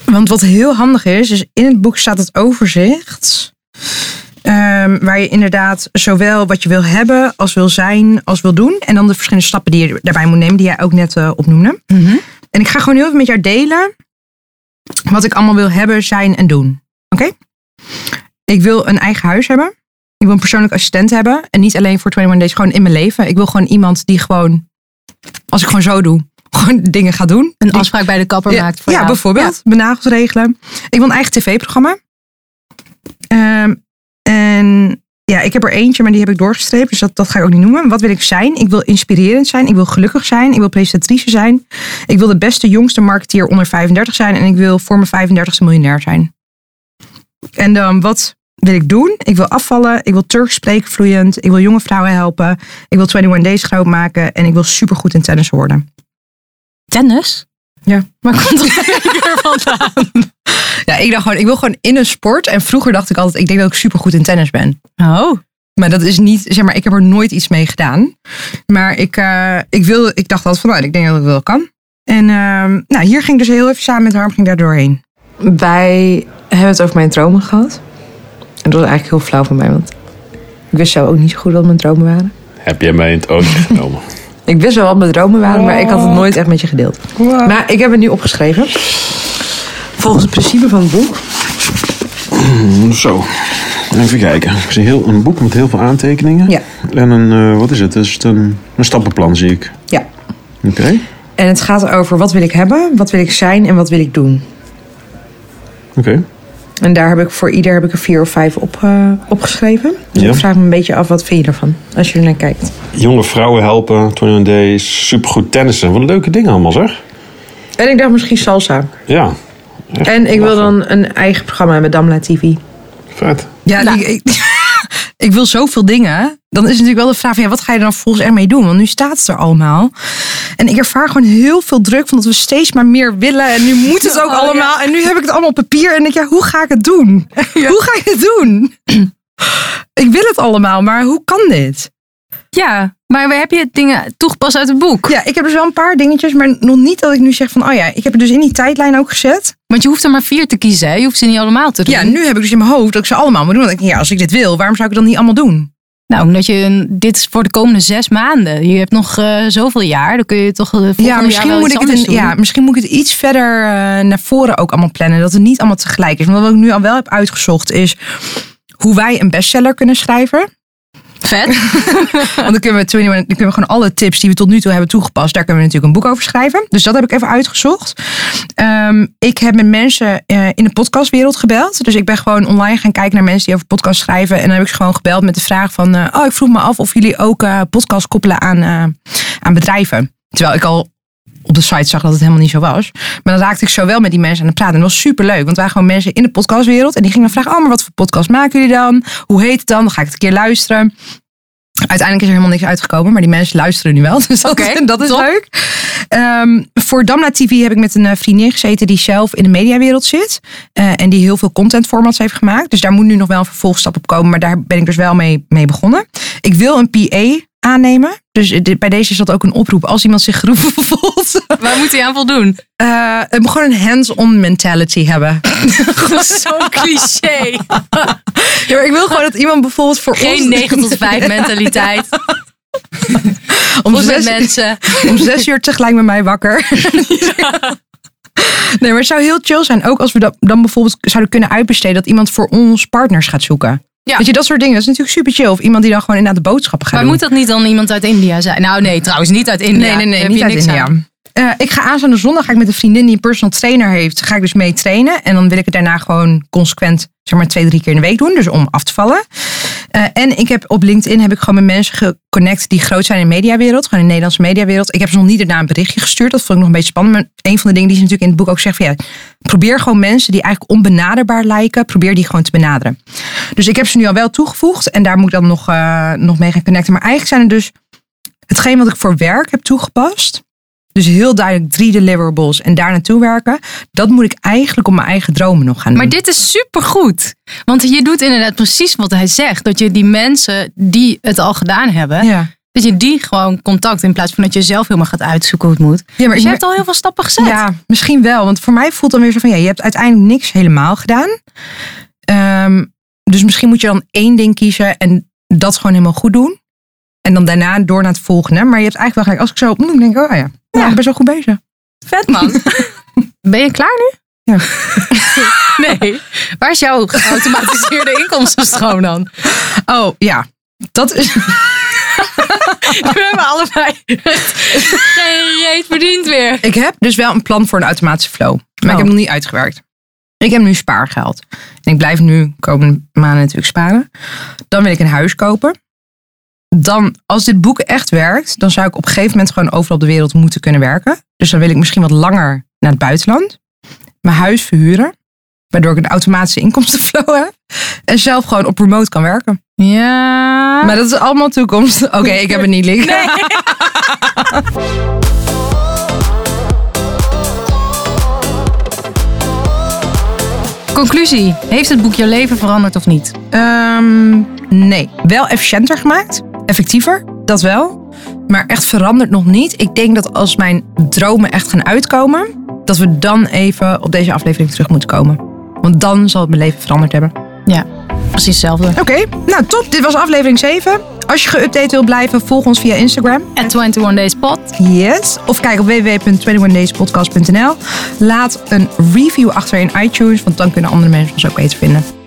Want wat heel handig is, is in het boek staat het overzicht. Ehm, waar je inderdaad zowel wat je wil hebben, als wil zijn, als wil doen. En dan de verschillende stappen die je daarbij moet nemen, die jij ook net eh, opnoemde. En ik ga gewoon heel even met jou delen wat ik allemaal wil hebben, zijn en doen. Oké? Ik wil een eigen huis hebben. Ik wil een persoonlijk assistent hebben. En niet alleen voor 21 Days, gewoon in mijn leven. Ik wil gewoon iemand die gewoon, als ik gewoon zo doe, gewoon dingen gaat doen. Een afspraak bij de kapper ja, maakt voor ja, jou. bijvoorbeeld. Mijn nagels regelen. Ik wil een eigen tv-programma. Ehm, en ja, ik heb er eentje, maar die heb ik doorgestreept. Dus dat, dat ga ik ook niet noemen. Wat wil ik zijn? Ik wil inspirerend zijn. Ik wil gelukkig zijn. Ik wil presentatrice zijn. Ik wil de beste, jongste marketeer onder 35 zijn. En ik wil voor mijn 35ste miljonair zijn. En dan, wat wil ik doen? Ik wil afvallen. Ik wil Turks spreken vloeiend. Ik wil jonge vrouwen helpen. Ik wil 21 Days groot maken. En ik wil supergoed in tennis worden. Tennis? Ja. Waar komt er vandaan? Ja, ik dacht gewoon, ik wil gewoon in een sport. En vroeger dacht ik altijd, ik denk dat ik supergoed in tennis ben. Oh. Maar dat is niet, zeg maar, ik heb er nooit iets mee gedaan. Maar ik, eh, ik, wil, ik dacht altijd van, nou, ik denk dat ik wel kan. En ehm, nou, hier ging ik dus heel even samen met Harm ging daar doorheen. Wij hebben het over mijn dromen gehad. En dat was eigenlijk heel flauw van mij, want ik wist zelf ook niet zo goed wat mijn dromen waren. Heb jij mij in het oog genomen? Ik wist wel wat mijn dromen waren, maar ik had het nooit echt met je gedeeld. Maar ik heb het nu opgeschreven. Volgens het principe van het boek. Mm, Zo, even kijken. Ik zie heel, een boek met heel veel aantekeningen. Ja. En een, eh, wat is het? Is het een, een stappenplan, zie ik. Ja. Oké. En het gaat over wat wil ik hebben, wat wil ik zijn en wat wil ik doen. Oké. En daar heb ik voor ieder heb ik er vier of vijf op, eh, opgeschreven. Dus Ja. ik vraag me een beetje af, wat vind je ervan? Als je er naar kijkt. Jonge vrouwen helpen, 21 Days, supergoed tennissen. Wat leuke dingen allemaal, zeg. En ik dacht misschien salsa. Ja. En ik wil dan een eigen programma met Damla TV. Vet. Ja, ik, ik, ik wil zoveel dingen. Dan is natuurlijk wel de vraag van, ja, wat ga je er dan volgens ermee doen? Want nu staat het er allemaal. En ik ervaar gewoon heel veel druk van dat we steeds maar meer willen. En nu moet het ook Oh, ja. allemaal. En nu heb ik het allemaal op papier. En denk ik, ja, hoe ga ik het doen? Hoe ga ik het doen? ik wil het allemaal, maar hoe kan dit? Ja, maar heb je dingen toegepast uit het boek? Ja, ik heb dus wel een paar dingetjes, maar nog niet dat ik nu zeg van, oh ja, ik heb het dus in die tijdlijn ook gezet. Want je hoeft er maar vier te kiezen, hè? Je hoeft ze niet allemaal te doen. Ja, nu heb ik dus in mijn hoofd dat ik ze allemaal moet doen. Denk ik, ja, als ik dit wil, waarom zou ik het dan niet allemaal doen? Nou, omdat je dit is voor de komende zes maanden. Je hebt nog eh, zoveel jaar. Dan kun je toch volgende Ja, jaar misschien moet, ik het doen. ja, misschien moet ik het iets verder eh, naar voren ook allemaal plannen. Dat het niet allemaal tegelijk is. Want wat ik nu al wel heb uitgezocht is hoe wij een bestseller kunnen schrijven. Vet. Want dan kunnen, we 21 dan kunnen we gewoon alle tips die we tot nu toe hebben toegepast. Daar kunnen we natuurlijk een boek over schrijven. Dus dat heb ik even uitgezocht. Ehm, ik heb met mensen eh, in de podcastwereld gebeld. Dus ik ben gewoon online gaan kijken naar mensen die over podcast schrijven. En dan heb ik ze gewoon gebeld met de vraag van... eh, oh, ik vroeg me af of jullie ook eh podcast koppelen aan, aan bedrijven. Terwijl ik al op de site zag dat het helemaal niet zo was. Maar dan raakte ik zo wel met die mensen aan het praten. En dat was super leuk. Want het waren gewoon mensen in de podcastwereld. En die gingen dan vragen, oh, maar wat voor podcast maken jullie dan? Hoe heet het dan? Dan ga ik het een keer luisteren. Uiteindelijk is er helemaal niks uitgekomen, maar die mensen luisteren nu wel. Dus dat, dat is top. leuk. Ehm, voor Damla TV heb ik met een eh, vriendin gezeten die zelf in de mediawereld zit. eh, en die heel veel content formats heeft gemaakt. Dus daar moet nu nog wel een vervolgstap op komen. Maar daar ben ik dus wel mee, mee begonnen. Ik wil een PA aannemen. Dus bij deze is dat ook een oproep. Als iemand zich geroepen voelt. Waar moet hij aan voldoen? moet gewoon een hands-on mentality hebben. Zo'n cliché. Ja, maar ik wil gewoon dat iemand bijvoorbeeld voor ons... Geen 9 tot 5 mentaliteit. om zes, mensen. om zes uur tegelijk met mij wakker. Nee, maar het zou heel chill zijn. Ook als we dat dan bijvoorbeeld zouden kunnen uitbesteden. Dat iemand voor ons partners gaat zoeken. Ja. Weet je, dat soort dingen. Dat is natuurlijk super chill. Of iemand die dan gewoon inderdaad de boodschappen gaat Maar doen. moet dat niet dan iemand uit India zijn? Nou nee, trouwens niet uit India. Nee, nee, nee, niet uit niks India. aan. Eh, ik ga aanstaande zondag ga ik met een vriendin die een personal trainer heeft. Ga ik dus mee trainen. En dan wil ik het daarna gewoon consequent, zeg maar, twee, drie keer in de week doen. Dus om af te vallen. Eh, en ik heb op LinkedIn heb ik gewoon met mensen geconnect die groot zijn in de mediawereld. Gewoon in de Nederlandse mediawereld. Ik heb ze nog niet daarna een berichtje gestuurd. Dat vond ik nog een beetje spannend. Maar een van de dingen die ze natuurlijk in het boek ook zegt. Ja, probeer gewoon mensen die eigenlijk onbenaderbaar lijken. Probeer die gewoon te benaderen. Dus ik heb ze nu al wel toegevoegd. En daar moet ik dan nog, eh, nog mee gaan connecten. Maar eigenlijk zijn er dus hetgeen wat ik voor werk heb toegepast. Dus heel duidelijk drie deliverables en daar naartoe werken. Dat moet ik eigenlijk op mijn eigen dromen nog gaan doen. Maar dit is supergoed. Want je doet inderdaad precies wat hij zegt. Dat je die mensen die het al gedaan hebben, Ja. dat je die gewoon contact in plaats van dat je zelf helemaal gaat uitzoeken hoe het moet. Ja, maar dus je hebt al heel veel stappen gezet. Ja, misschien wel. Want voor mij voelt dan weer zo van ja, je hebt uiteindelijk niks helemaal gedaan. Ehm, dus misschien moet je dan één ding kiezen en dat gewoon helemaal goed doen. En dan daarna door naar het volgende. Maar je hebt eigenlijk wel gelijk, als ik zo opnoem, denk ik, oh ja, ja. ik ben zo goed bezig. Vet man. ben je klaar nu? Ja. nee. Waar is jouw geautomatiseerde inkomstenstroom dan? Oh ja, dat is. We hebben allebei geen reet verdiend weer. Ik heb dus wel een plan voor een automatische flow. Maar ik heb Oh. hem nog niet uitgewerkt. Ik heb nu spaargeld. En ik blijf nu komende maanden natuurlijk sparen. Dan wil ik een huis kopen. Dan, als dit boek echt werkt, dan zou ik op een gegeven moment gewoon overal op de wereld moeten kunnen werken. Dus dan wil ik misschien wat langer naar het buitenland. Mijn huis verhuren. Waardoor ik een automatische inkomstenflow heb. En zelf gewoon op remote kan werken. Ja. Maar dat is allemaal toekomst. Oké, ik heb het niet liggen. Conclusie. Heeft het boek je leven veranderd of niet? Ehm, nee, wel efficiënter gemaakt. Effectiever, dat wel. Maar echt veranderd nog niet. Ik denk dat als mijn dromen echt gaan uitkomen, dat we dan even op deze aflevering terug moeten komen. Want dan zal het mijn leven veranderd hebben. Ja, precies hetzelfde. Oké, nou top. Dit was aflevering 7. Als je geüpdate wil blijven, volg ons via Instagram. At 21 Days Pod. Yes. Of kijk op www.21dayspodcast.nl. Laat een review achter in iTunes, want dan kunnen andere mensen ons ook beter vinden.